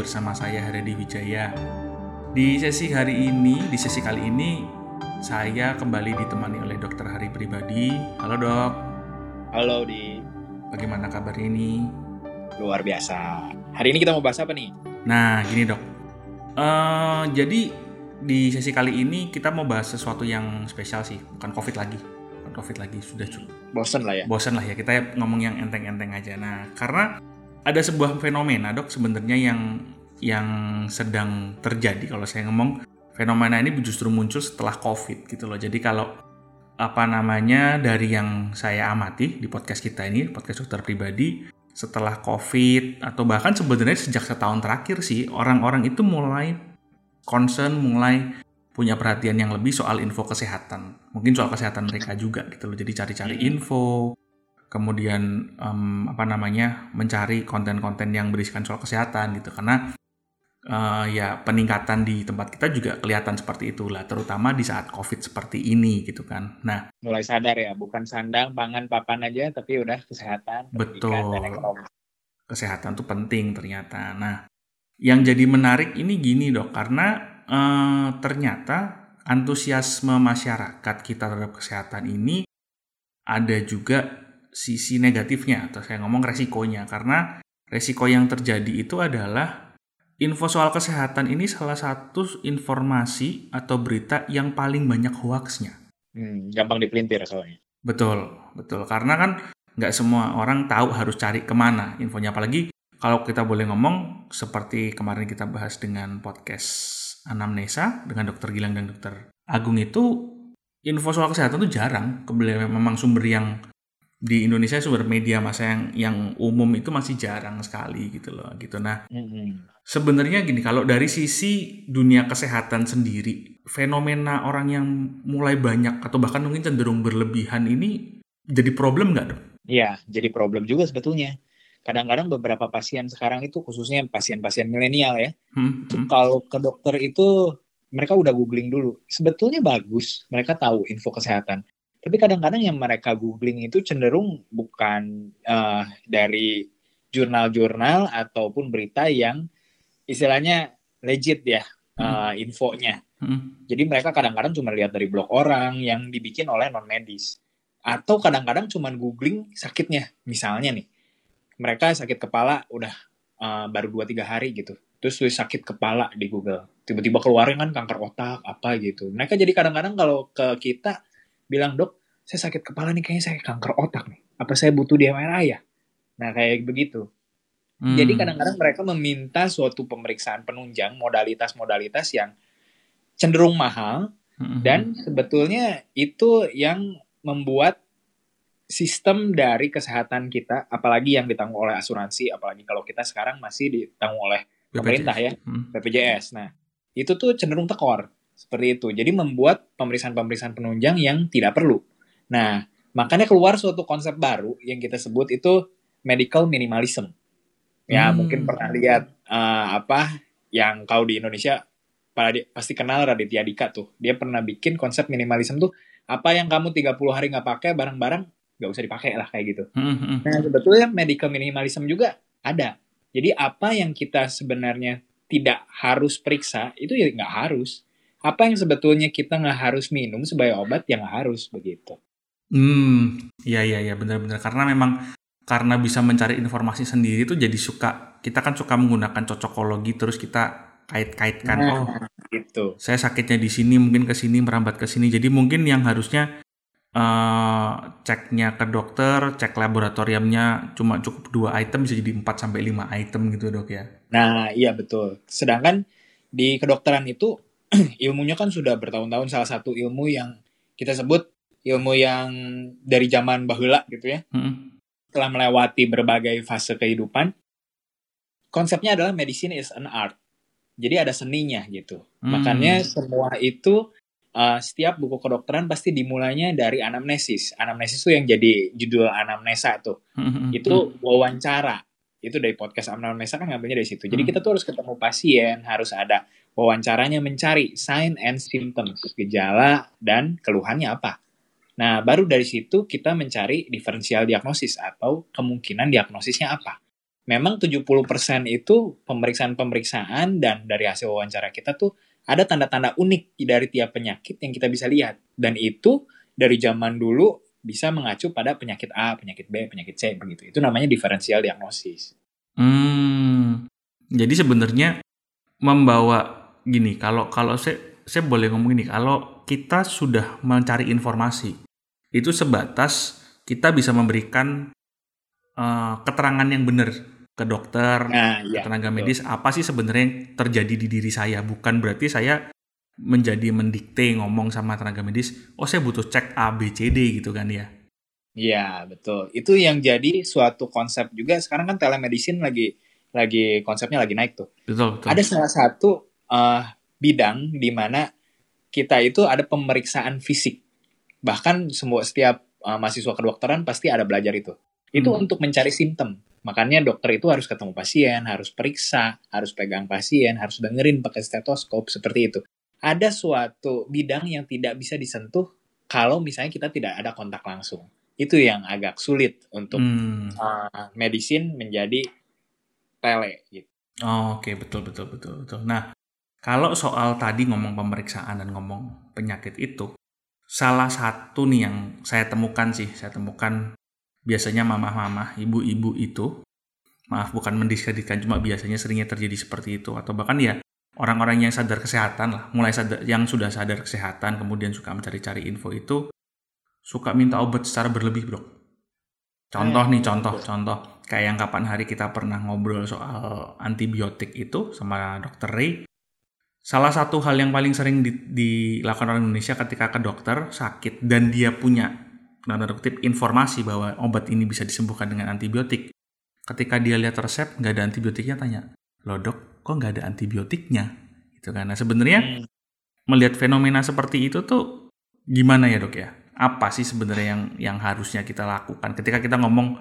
bersama saya Haredi Wijaya. Di sesi hari ini, di sesi kali ini saya kembali ditemani oleh dokter Hari Pribadi. Halo dok. Halo di. Bagaimana kabar ini? Luar biasa. Hari ini kita mau bahas apa nih? Nah gini dok. Uh, jadi di sesi kali ini kita mau bahas sesuatu yang spesial sih, bukan COVID lagi covid lagi sudah cukup bosen lah ya bosen lah ya kita ngomong yang enteng-enteng aja nah karena ada sebuah fenomena dok sebenarnya yang yang sedang terjadi kalau saya ngomong fenomena ini justru muncul setelah covid gitu loh jadi kalau apa namanya dari yang saya amati di podcast kita ini podcast dokter pribadi setelah covid atau bahkan sebenarnya sejak setahun terakhir sih orang-orang itu mulai concern mulai punya perhatian yang lebih soal info kesehatan. Mungkin soal kesehatan mereka juga gitu loh. Jadi cari-cari hmm. info, kemudian um, apa namanya mencari konten-konten yang berisikan soal kesehatan gitu. Karena uh, ya peningkatan di tempat kita juga kelihatan seperti itulah, terutama di saat COVID seperti ini gitu kan. Nah, mulai sadar ya, bukan sandang, pangan, papan aja, tapi udah kesehatan. Betul. Kesehatan tuh penting ternyata. Nah, yang jadi menarik ini gini dok, karena eh, ternyata antusiasme masyarakat kita terhadap kesehatan ini ada juga sisi negatifnya atau saya ngomong resikonya karena resiko yang terjadi itu adalah info soal kesehatan ini salah satu informasi atau berita yang paling banyak hoaxnya. Hmm, gampang dipelintir soalnya. Betul, betul. Karena kan nggak semua orang tahu harus cari ke mana infonya. Apalagi kalau kita boleh ngomong seperti kemarin kita bahas dengan podcast anamnesa dengan dokter Gilang dan dokter Agung itu info soal kesehatan itu jarang. Kemudian memang sumber yang di Indonesia sumber media masa yang yang umum itu masih jarang sekali gitu loh gitu nah mm-hmm. Sebenarnya gini kalau dari sisi dunia kesehatan sendiri fenomena orang yang mulai banyak atau bahkan mungkin cenderung berlebihan ini jadi problem nggak dong? Iya jadi problem juga sebetulnya kadang-kadang beberapa pasien sekarang itu khususnya pasien-pasien milenial ya hmm, hmm. kalau ke dokter itu mereka udah googling dulu sebetulnya bagus mereka tahu info kesehatan tapi kadang-kadang yang mereka googling itu cenderung bukan uh, dari jurnal-jurnal ataupun berita yang istilahnya legit ya uh, infonya hmm. jadi mereka kadang-kadang cuma lihat dari blog orang yang dibikin oleh non medis atau kadang-kadang cuma googling sakitnya misalnya nih mereka sakit kepala udah uh, baru 2-3 hari gitu. Terus tulis sakit kepala di Google. Tiba-tiba keluarnya kan kanker otak, apa gitu. Mereka jadi kadang-kadang kalau ke kita bilang, dok, saya sakit kepala nih, kayaknya saya kanker otak nih. Apa saya butuh di MRI ya? Nah, kayak begitu. Hmm. Jadi kadang-kadang mereka meminta suatu pemeriksaan penunjang, modalitas-modalitas yang cenderung mahal, hmm. dan sebetulnya itu yang membuat sistem dari kesehatan kita, apalagi yang ditanggung oleh asuransi, apalagi kalau kita sekarang masih ditanggung oleh pemerintah ya, hmm. BPJS. Nah, itu tuh cenderung tekor seperti itu. Jadi membuat pemeriksaan-pemeriksaan penunjang yang tidak perlu. Nah, makanya keluar suatu konsep baru yang kita sebut itu medical minimalism. Ya, hmm. mungkin pernah lihat uh, apa yang kau di Indonesia pasti kenal Raditya Dika tuh. Dia pernah bikin konsep minimalism tuh apa yang kamu 30 hari nggak pakai barang-barang nggak usah dipakai lah kayak gitu. Mm-hmm. Nah sebetulnya medical minimalism juga ada. Jadi apa yang kita sebenarnya tidak harus periksa itu ya nggak harus. Apa yang sebetulnya kita nggak harus minum sebagai obat yang nggak harus begitu. Hmm, iya iya iya benar-benar karena memang karena bisa mencari informasi sendiri itu jadi suka kita kan suka menggunakan cocokologi terus kita kait-kaitkan nah, oh gitu. Saya sakitnya di sini mungkin ke sini merambat ke sini. Jadi mungkin yang harusnya uh, ceknya ke dokter, cek laboratoriumnya cuma cukup dua item bisa jadi 4 sampai lima item gitu dok ya. Nah, iya betul. Sedangkan di kedokteran itu ilmunya kan sudah bertahun-tahun salah satu ilmu yang kita sebut ilmu yang dari zaman bahula gitu ya. Hmm. Telah melewati berbagai fase kehidupan. Konsepnya adalah medicine is an art. Jadi ada seninya gitu. Hmm. Makanya semua itu uh, setiap buku kedokteran pasti dimulainya dari anamnesis. Anamnesis itu yang jadi judul anamnesa tuh. Mm-hmm. Itu wawancara. Itu dari podcast anamnesa kan ngambilnya dari situ. Jadi mm. kita tuh harus ketemu pasien, harus ada wawancaranya mencari sign and symptoms, gejala dan keluhannya apa. Nah, baru dari situ kita mencari diferensial diagnosis atau kemungkinan diagnosisnya apa. memang 70% itu pemeriksaan-pemeriksaan dan dari hasil wawancara kita tuh ada tanda-tanda unik dari tiap penyakit yang kita bisa lihat. Dan itu dari zaman dulu bisa mengacu pada penyakit A, penyakit B, penyakit C begitu. Itu namanya diferensial diagnosis. Hmm. Jadi sebenarnya membawa gini, kalau kalau saya saya boleh ngomong ini, kalau kita sudah mencari informasi, itu sebatas kita bisa memberikan uh, keterangan yang benar ke dokter, nah, ke iya, tenaga medis, apa sih sebenarnya yang terjadi di diri saya? Bukan berarti saya menjadi mendikte ngomong sama tenaga medis, oh saya butuh cek A, B, C, D gitu kan ya? Iya betul. Itu yang jadi suatu konsep juga. Sekarang kan telemedicine lagi lagi konsepnya lagi naik tuh. Betul. betul. Ada salah satu uh, bidang di mana kita itu ada pemeriksaan fisik. Bahkan semua setiap uh, mahasiswa kedokteran pasti ada belajar itu. Itu hmm. untuk mencari simptom. Makanya dokter itu harus ketemu pasien, harus periksa, harus pegang pasien, harus dengerin pakai stetoskop seperti itu. Ada suatu bidang yang tidak bisa disentuh kalau misalnya kita tidak ada kontak langsung. Itu yang agak sulit untuk hmm. uh, medicine menjadi tele gitu. Oh, Oke, okay. betul betul betul betul. Nah, kalau soal tadi ngomong pemeriksaan dan ngomong penyakit itu, salah satu nih yang saya temukan sih, saya temukan biasanya mamah-mamah, ibu-ibu itu, maaf bukan mendiskreditkan, cuma biasanya seringnya terjadi seperti itu. Atau bahkan ya orang-orang yang sadar kesehatan lah, mulai sadar, yang sudah sadar kesehatan, kemudian suka mencari-cari info itu, suka minta obat secara berlebih bro. Contoh nih, contoh, contoh. Kayak yang kapan hari kita pernah ngobrol soal antibiotik itu sama dokter Ray. Salah satu hal yang paling sering dilakukan orang Indonesia ketika ke dokter sakit dan dia punya tanda kutip informasi bahwa obat ini bisa disembuhkan dengan antibiotik. Ketika dia lihat resep nggak ada antibiotiknya tanya, lo dok kok nggak ada antibiotiknya? Itu karena sebenarnya hmm. melihat fenomena seperti itu tuh gimana ya dok ya? Apa sih sebenarnya yang yang harusnya kita lakukan ketika kita ngomong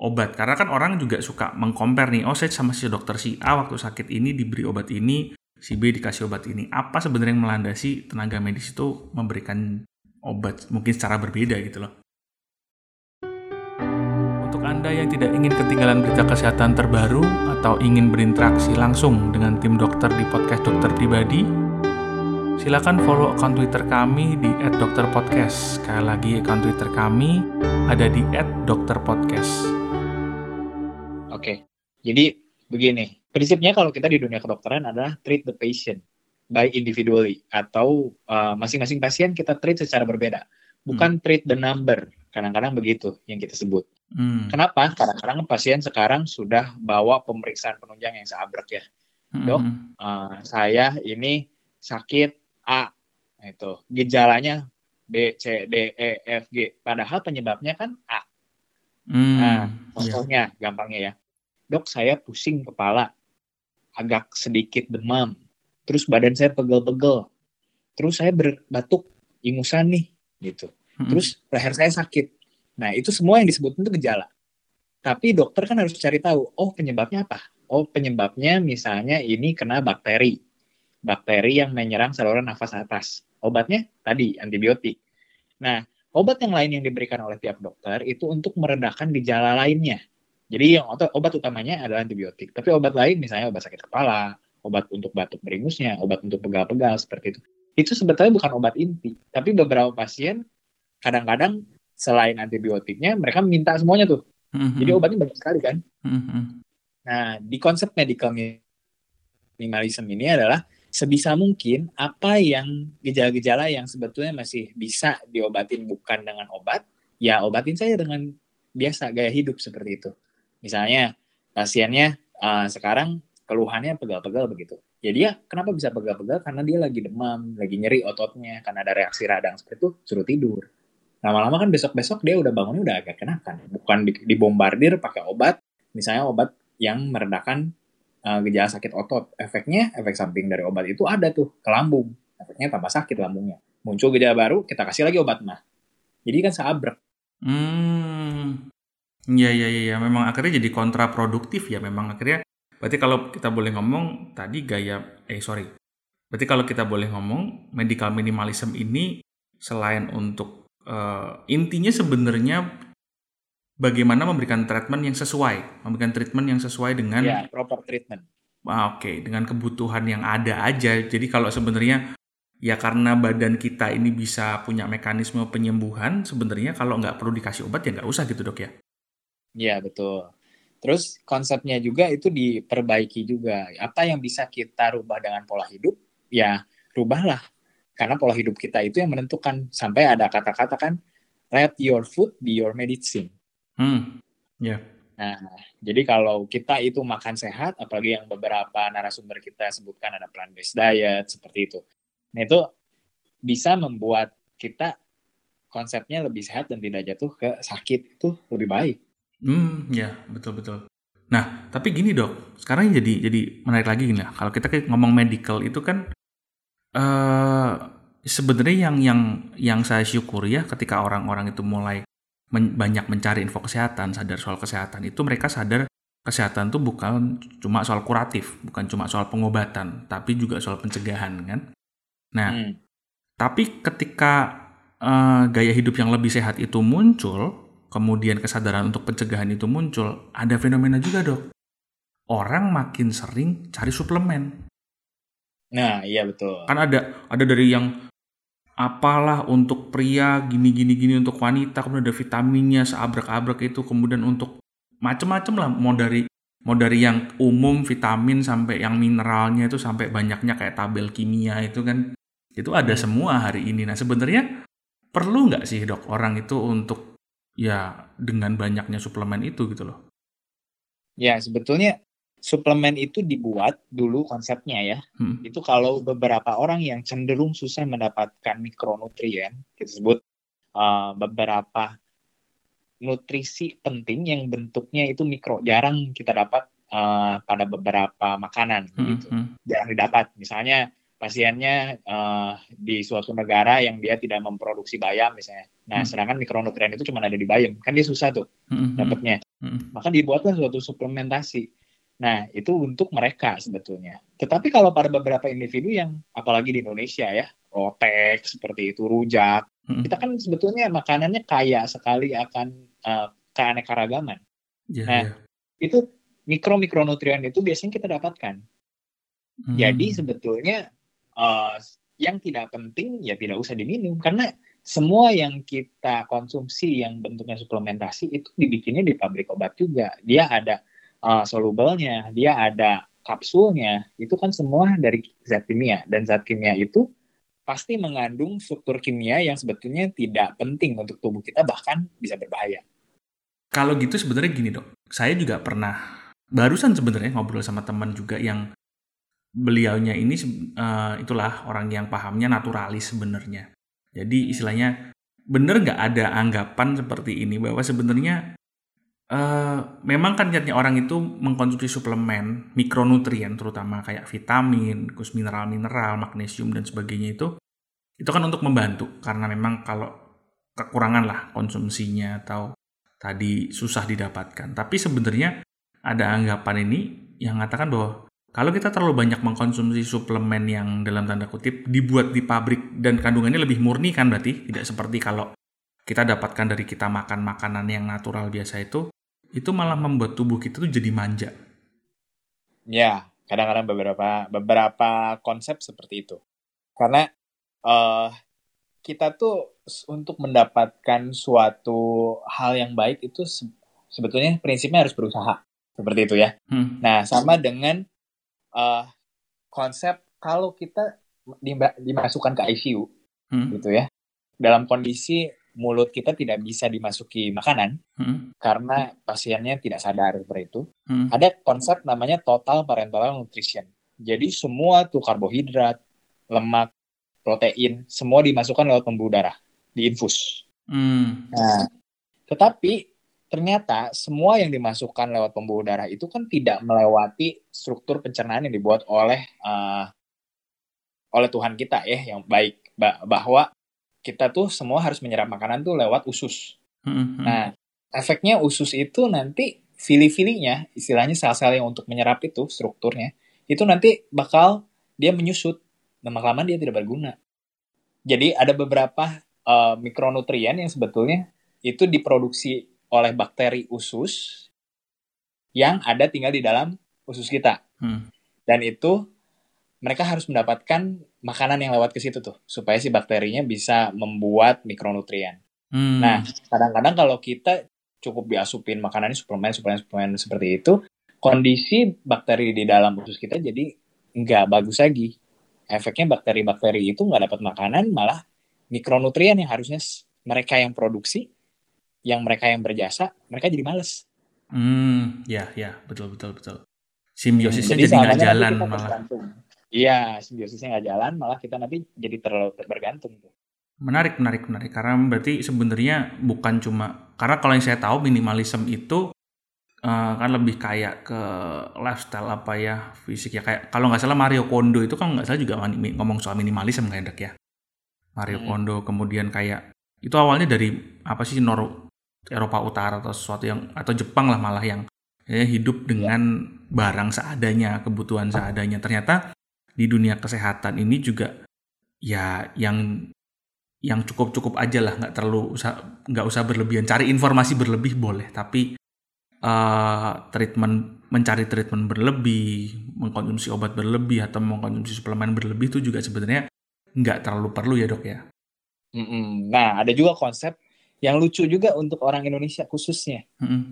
obat? Karena kan orang juga suka mengcompare nih, oh saya sama si dokter si A waktu sakit ini diberi obat ini, si B dikasih obat ini. Apa sebenarnya yang melandasi tenaga medis itu memberikan obat mungkin secara berbeda gitu loh. Untuk Anda yang tidak ingin ketinggalan berita kesehatan terbaru atau ingin berinteraksi langsung dengan tim dokter di podcast Dokter Pribadi, silakan follow akun Twitter kami di @dokterpodcast. Sekali lagi akun Twitter kami ada di @dokterpodcast. Oke. Jadi begini, prinsipnya kalau kita di dunia kedokteran adalah treat the patient by individually atau uh, masing-masing pasien kita treat secara berbeda bukan hmm. treat the number kadang-kadang begitu yang kita sebut hmm. kenapa kadang-kadang pasien sekarang sudah bawa pemeriksaan penunjang yang seabrek ya hmm. dok uh, saya ini sakit A itu gejalanya B C D E F G padahal penyebabnya kan A hmm. nah iya. contohnya yeah. gampangnya ya dok saya pusing kepala agak sedikit demam. Terus badan saya pegel-pegel. Terus saya berbatuk ingusan nih gitu. Terus leher saya sakit. Nah itu semua yang disebut itu gejala. Tapi dokter kan harus cari tahu oh penyebabnya apa? Oh penyebabnya misalnya ini kena bakteri. Bakteri yang menyerang saluran nafas atas. Obatnya tadi antibiotik. Nah obat yang lain yang diberikan oleh tiap dokter itu untuk meredakan gejala lainnya jadi yang obat utamanya adalah antibiotik tapi obat lain misalnya obat sakit kepala obat untuk batuk beringusnya, obat untuk pegal-pegal seperti itu. Itu sebetulnya bukan obat inti, tapi beberapa pasien kadang-kadang selain antibiotiknya mereka minta semuanya tuh. Mm-hmm. Jadi obatnya banyak sekali kan. Mm-hmm. Nah, di konsep medical minimalism ini adalah sebisa mungkin apa yang gejala-gejala yang sebetulnya masih bisa diobatin bukan dengan obat, ya obatin saya dengan biasa gaya hidup seperti itu. Misalnya pasiennya uh, sekarang keluhannya pegal-pegal begitu. Jadi ya kenapa bisa pegal-pegal? Karena dia lagi demam, lagi nyeri ototnya, karena ada reaksi radang seperti itu, suruh tidur. Lama-lama kan besok-besok dia udah bangunnya udah agak kenakan. Bukan dibombardir pakai obat, misalnya obat yang meredakan uh, gejala sakit otot. Efeknya, efek samping dari obat itu ada tuh ke lambung. Efeknya tambah sakit lambungnya. Muncul gejala baru, kita kasih lagi obat mah. Jadi kan seabrek. Hmm. Iya, iya, iya. Memang akhirnya jadi kontraproduktif ya. Memang akhirnya Berarti kalau kita boleh ngomong tadi gaya eh sorry. Berarti kalau kita boleh ngomong medical minimalism ini selain untuk uh, intinya sebenarnya bagaimana memberikan treatment yang sesuai, memberikan treatment yang sesuai dengan ya, proper treatment. Ah, Oke, okay, dengan kebutuhan yang ada aja. Jadi kalau sebenarnya ya karena badan kita ini bisa punya mekanisme penyembuhan, sebenarnya kalau nggak perlu dikasih obat ya nggak usah gitu dok ya? Iya betul. Terus konsepnya juga itu diperbaiki juga. Apa yang bisa kita rubah dengan pola hidup, ya rubahlah. Karena pola hidup kita itu yang menentukan. Sampai ada kata-kata kan, let your food be your medicine. Hmm, ya. Yeah. Nah, jadi kalau kita itu makan sehat, apalagi yang beberapa narasumber kita sebutkan ada plant-based diet, seperti itu. Nah, itu bisa membuat kita konsepnya lebih sehat dan tidak jatuh ke sakit itu lebih baik. Hmm, ya betul betul. Nah, tapi gini dok, sekarang jadi jadi menarik lagi gini lah. Kalau kita ngomong medical itu kan uh, sebenarnya yang yang yang saya syukuri ya ketika orang-orang itu mulai men, banyak mencari info kesehatan, sadar soal kesehatan itu mereka sadar kesehatan itu bukan cuma soal kuratif, bukan cuma soal pengobatan, tapi juga soal pencegahan kan. Nah, hmm. tapi ketika uh, gaya hidup yang lebih sehat itu muncul, kemudian kesadaran untuk pencegahan itu muncul, ada fenomena juga dok. Orang makin sering cari suplemen. Nah, iya betul. Kan ada ada dari yang apalah untuk pria gini gini gini untuk wanita kemudian ada vitaminnya seabrek-abrek itu kemudian untuk macem-macem lah mau dari mau dari yang umum vitamin sampai yang mineralnya itu sampai banyaknya kayak tabel kimia itu kan itu ada hmm. semua hari ini nah sebenarnya perlu nggak sih dok orang itu untuk ya dengan banyaknya suplemen itu gitu loh. Ya sebetulnya suplemen itu dibuat dulu konsepnya ya. Hmm. Itu kalau beberapa orang yang cenderung susah mendapatkan mikronutrien, kita sebut uh, beberapa nutrisi penting yang bentuknya itu mikro, jarang kita dapat uh, pada beberapa makanan hmm. gitu. Hmm. Jarang didapat. Misalnya pasiennya uh, di suatu negara yang dia tidak memproduksi bayam misalnya. Nah, hmm. sedangkan mikronutrien itu cuma ada di bayam, kan dia susah tuh hmm. dapatnya. Hmm. Maka dibuatlah suatu suplementasi. Nah, itu untuk mereka sebetulnya. Tetapi kalau pada beberapa individu yang apalagi di Indonesia ya, rotek seperti itu, rujak, hmm. kita kan sebetulnya makanannya kaya sekali akan uh, keanekaragaman. Yeah, nah, yeah. itu mikro mikronutrien itu biasanya kita dapatkan. Hmm. Jadi sebetulnya uh, yang tidak penting ya tidak usah diminum karena semua yang kita konsumsi yang bentuknya suplementasi itu dibikinnya di pabrik obat juga. Dia ada uh, soluble-nya, dia ada kapsulnya. Itu kan semua dari zat kimia dan zat kimia itu pasti mengandung struktur kimia yang sebetulnya tidak penting untuk tubuh kita bahkan bisa berbahaya. Kalau gitu sebenarnya gini dok, saya juga pernah barusan sebenarnya ngobrol sama teman juga yang beliaunya ini uh, itulah orang yang pahamnya naturalis sebenarnya. Jadi istilahnya bener nggak ada anggapan seperti ini bahwa sebenarnya uh, memang kan niatnya orang itu mengkonsumsi suplemen mikronutrien terutama kayak vitamin, kus mineral-mineral, magnesium dan sebagainya itu itu kan untuk membantu karena memang kalau kekurangan lah konsumsinya atau tadi susah didapatkan. Tapi sebenarnya ada anggapan ini yang mengatakan bahwa kalau kita terlalu banyak mengkonsumsi suplemen yang dalam tanda kutip dibuat di pabrik dan kandungannya lebih murni kan berarti tidak seperti kalau kita dapatkan dari kita makan makanan yang natural biasa itu itu malah membuat tubuh kita tuh jadi manja. Ya, kadang-kadang beberapa beberapa konsep seperti itu. Karena uh, kita tuh untuk mendapatkan suatu hal yang baik itu sebetulnya prinsipnya harus berusaha seperti itu ya. Hmm. Nah, sama dengan uh, konsep kalau kita dimasukkan ke ICU hmm. gitu ya dalam kondisi mulut kita tidak bisa dimasuki makanan hmm. karena pasiennya tidak sadar seperti itu hmm. ada konsep namanya total parenteral nutrition jadi semua tuh karbohidrat lemak protein semua dimasukkan lewat pembuluh darah diinfus hmm. nah tetapi ternyata semua yang dimasukkan lewat pembuluh darah itu kan tidak melewati struktur pencernaan yang dibuat oleh uh, oleh Tuhan kita ya yang baik bahwa kita tuh semua harus menyerap makanan tuh lewat usus. Mm-hmm. Nah, efeknya usus itu nanti fili-filinya, istilahnya sel-sel yang untuk menyerap itu strukturnya, itu nanti bakal dia menyusut. Lama-lama dia tidak berguna. Jadi ada beberapa uh, mikronutrien yang sebetulnya itu diproduksi oleh bakteri usus yang ada tinggal di dalam usus kita. Hmm. Dan itu mereka harus mendapatkan makanan yang lewat ke situ tuh supaya si bakterinya bisa membuat mikronutrien. Hmm. Nah, kadang-kadang kalau kita cukup diasupin makanan suplemen, suplemen, suplemen seperti itu, kondisi bakteri di dalam usus kita jadi nggak bagus lagi. Efeknya bakteri-bakteri itu nggak dapat makanan, malah mikronutrien yang harusnya mereka yang produksi, yang mereka yang berjasa, mereka jadi males. Hmm, ya, ya, betul, betul, betul. Simbiosisnya hmm, jadi nggak jalan malah. Iya, simbiosisnya nggak jalan, malah kita nanti jadi terlalu bergantung. Menarik, menarik, menarik. Karena berarti sebenarnya bukan cuma karena kalau yang saya tahu minimalism itu uh, kan lebih kayak ke lifestyle apa ya fisik ya kayak kalau nggak salah Mario Kondo itu kan nggak salah juga ngomong soal minimalism kayak ya. Mario hmm. Kondo kemudian kayak itu awalnya dari apa sih Nor Eropa Utara atau sesuatu yang atau Jepang lah malah yang ya, hidup dengan barang seadanya, kebutuhan seadanya. Ternyata di dunia kesehatan ini juga ya yang yang cukup-cukup aja lah, nggak terlalu usah nggak usah berlebihan. Cari informasi berlebih boleh, tapi uh, treatment mencari treatment berlebih, mengkonsumsi obat berlebih atau mengkonsumsi suplemen berlebih itu juga sebenarnya nggak terlalu perlu ya dok ya. Nah ada juga konsep yang lucu juga untuk orang Indonesia khususnya. Mm-hmm.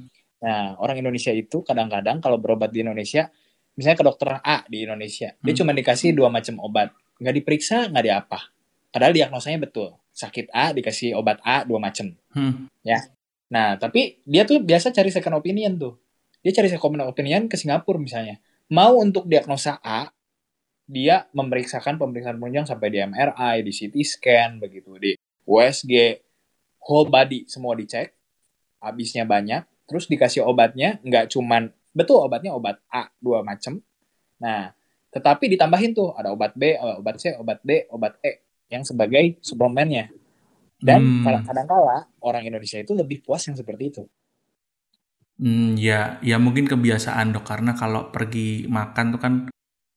Nah orang Indonesia itu kadang-kadang kalau berobat di Indonesia, misalnya ke dokter A di Indonesia, mm-hmm. dia cuma dikasih dua macam obat, nggak diperiksa nggak diapa. Padahal diagnosanya betul, sakit A dikasih obat A dua macam, mm. ya. Nah tapi dia tuh biasa cari second opinion tuh. Dia cari second opinion ke Singapura misalnya. Mau untuk diagnosa A, dia memeriksakan pemeriksaan penunjang sampai di MRI, di CT scan, begitu, di USG, whole body semua dicek, habisnya banyak, terus dikasih obatnya, nggak cuman, betul obatnya obat A, dua macam. Nah, tetapi ditambahin tuh, ada obat B, obat C, obat D, obat E, yang sebagai suplemennya. Dan hmm. kadang-kala orang Indonesia itu lebih puas yang seperti itu. Hmm, ya, ya mungkin kebiasaan dok karena kalau pergi makan tuh kan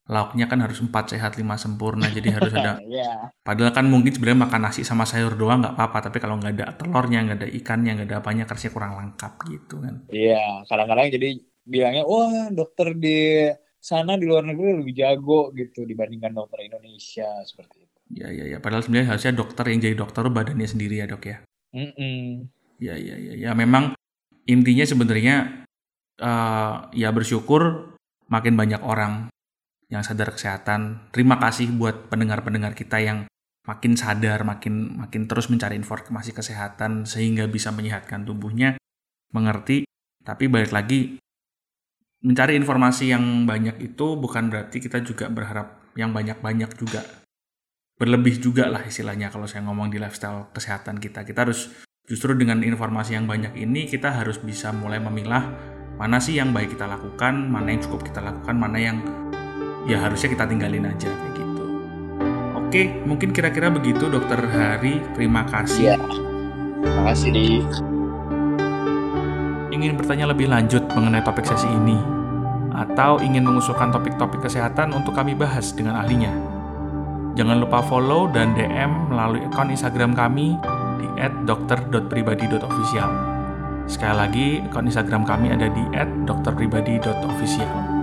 lauknya kan harus empat sehat lima sempurna jadi harus ada yeah. padahal kan mungkin sebenarnya makan nasi sama sayur doang nggak apa-apa tapi kalau nggak ada telurnya nggak ada ikannya nggak ada apanya kerja kurang lengkap gitu kan. Iya yeah, kadang-kadang jadi bilangnya wah dokter di sana di luar negeri lebih jago gitu dibandingkan dokter Indonesia seperti itu. Ya ya ya padahal sebenarnya harusnya dokter yang jadi dokter badannya sendiri ya dok ya? Mm -mm. ya ya ya ya memang intinya sebenarnya uh, ya bersyukur makin banyak orang yang sadar kesehatan. Terima kasih buat pendengar-pendengar kita yang makin sadar, makin makin terus mencari informasi kesehatan sehingga bisa menyehatkan tubuhnya, mengerti. Tapi balik lagi mencari informasi yang banyak itu bukan berarti kita juga berharap yang banyak-banyak juga berlebih juga lah istilahnya kalau saya ngomong di lifestyle kesehatan kita. Kita harus justru dengan informasi yang banyak ini kita harus bisa mulai memilah mana sih yang baik kita lakukan, mana yang cukup kita lakukan, mana yang ya harusnya kita tinggalin aja kayak gitu. Oke, mungkin kira-kira begitu Dokter Hari. Terima kasih. Ya. Terima kasih di. Ingin bertanya lebih lanjut mengenai topik sesi ini atau ingin mengusulkan topik-topik kesehatan untuk kami bahas dengan ahlinya. Jangan lupa follow dan DM melalui akun Instagram kami di @dokter.pribadi.official. Sekali lagi, akun Instagram kami ada di @dokterpribadi.official.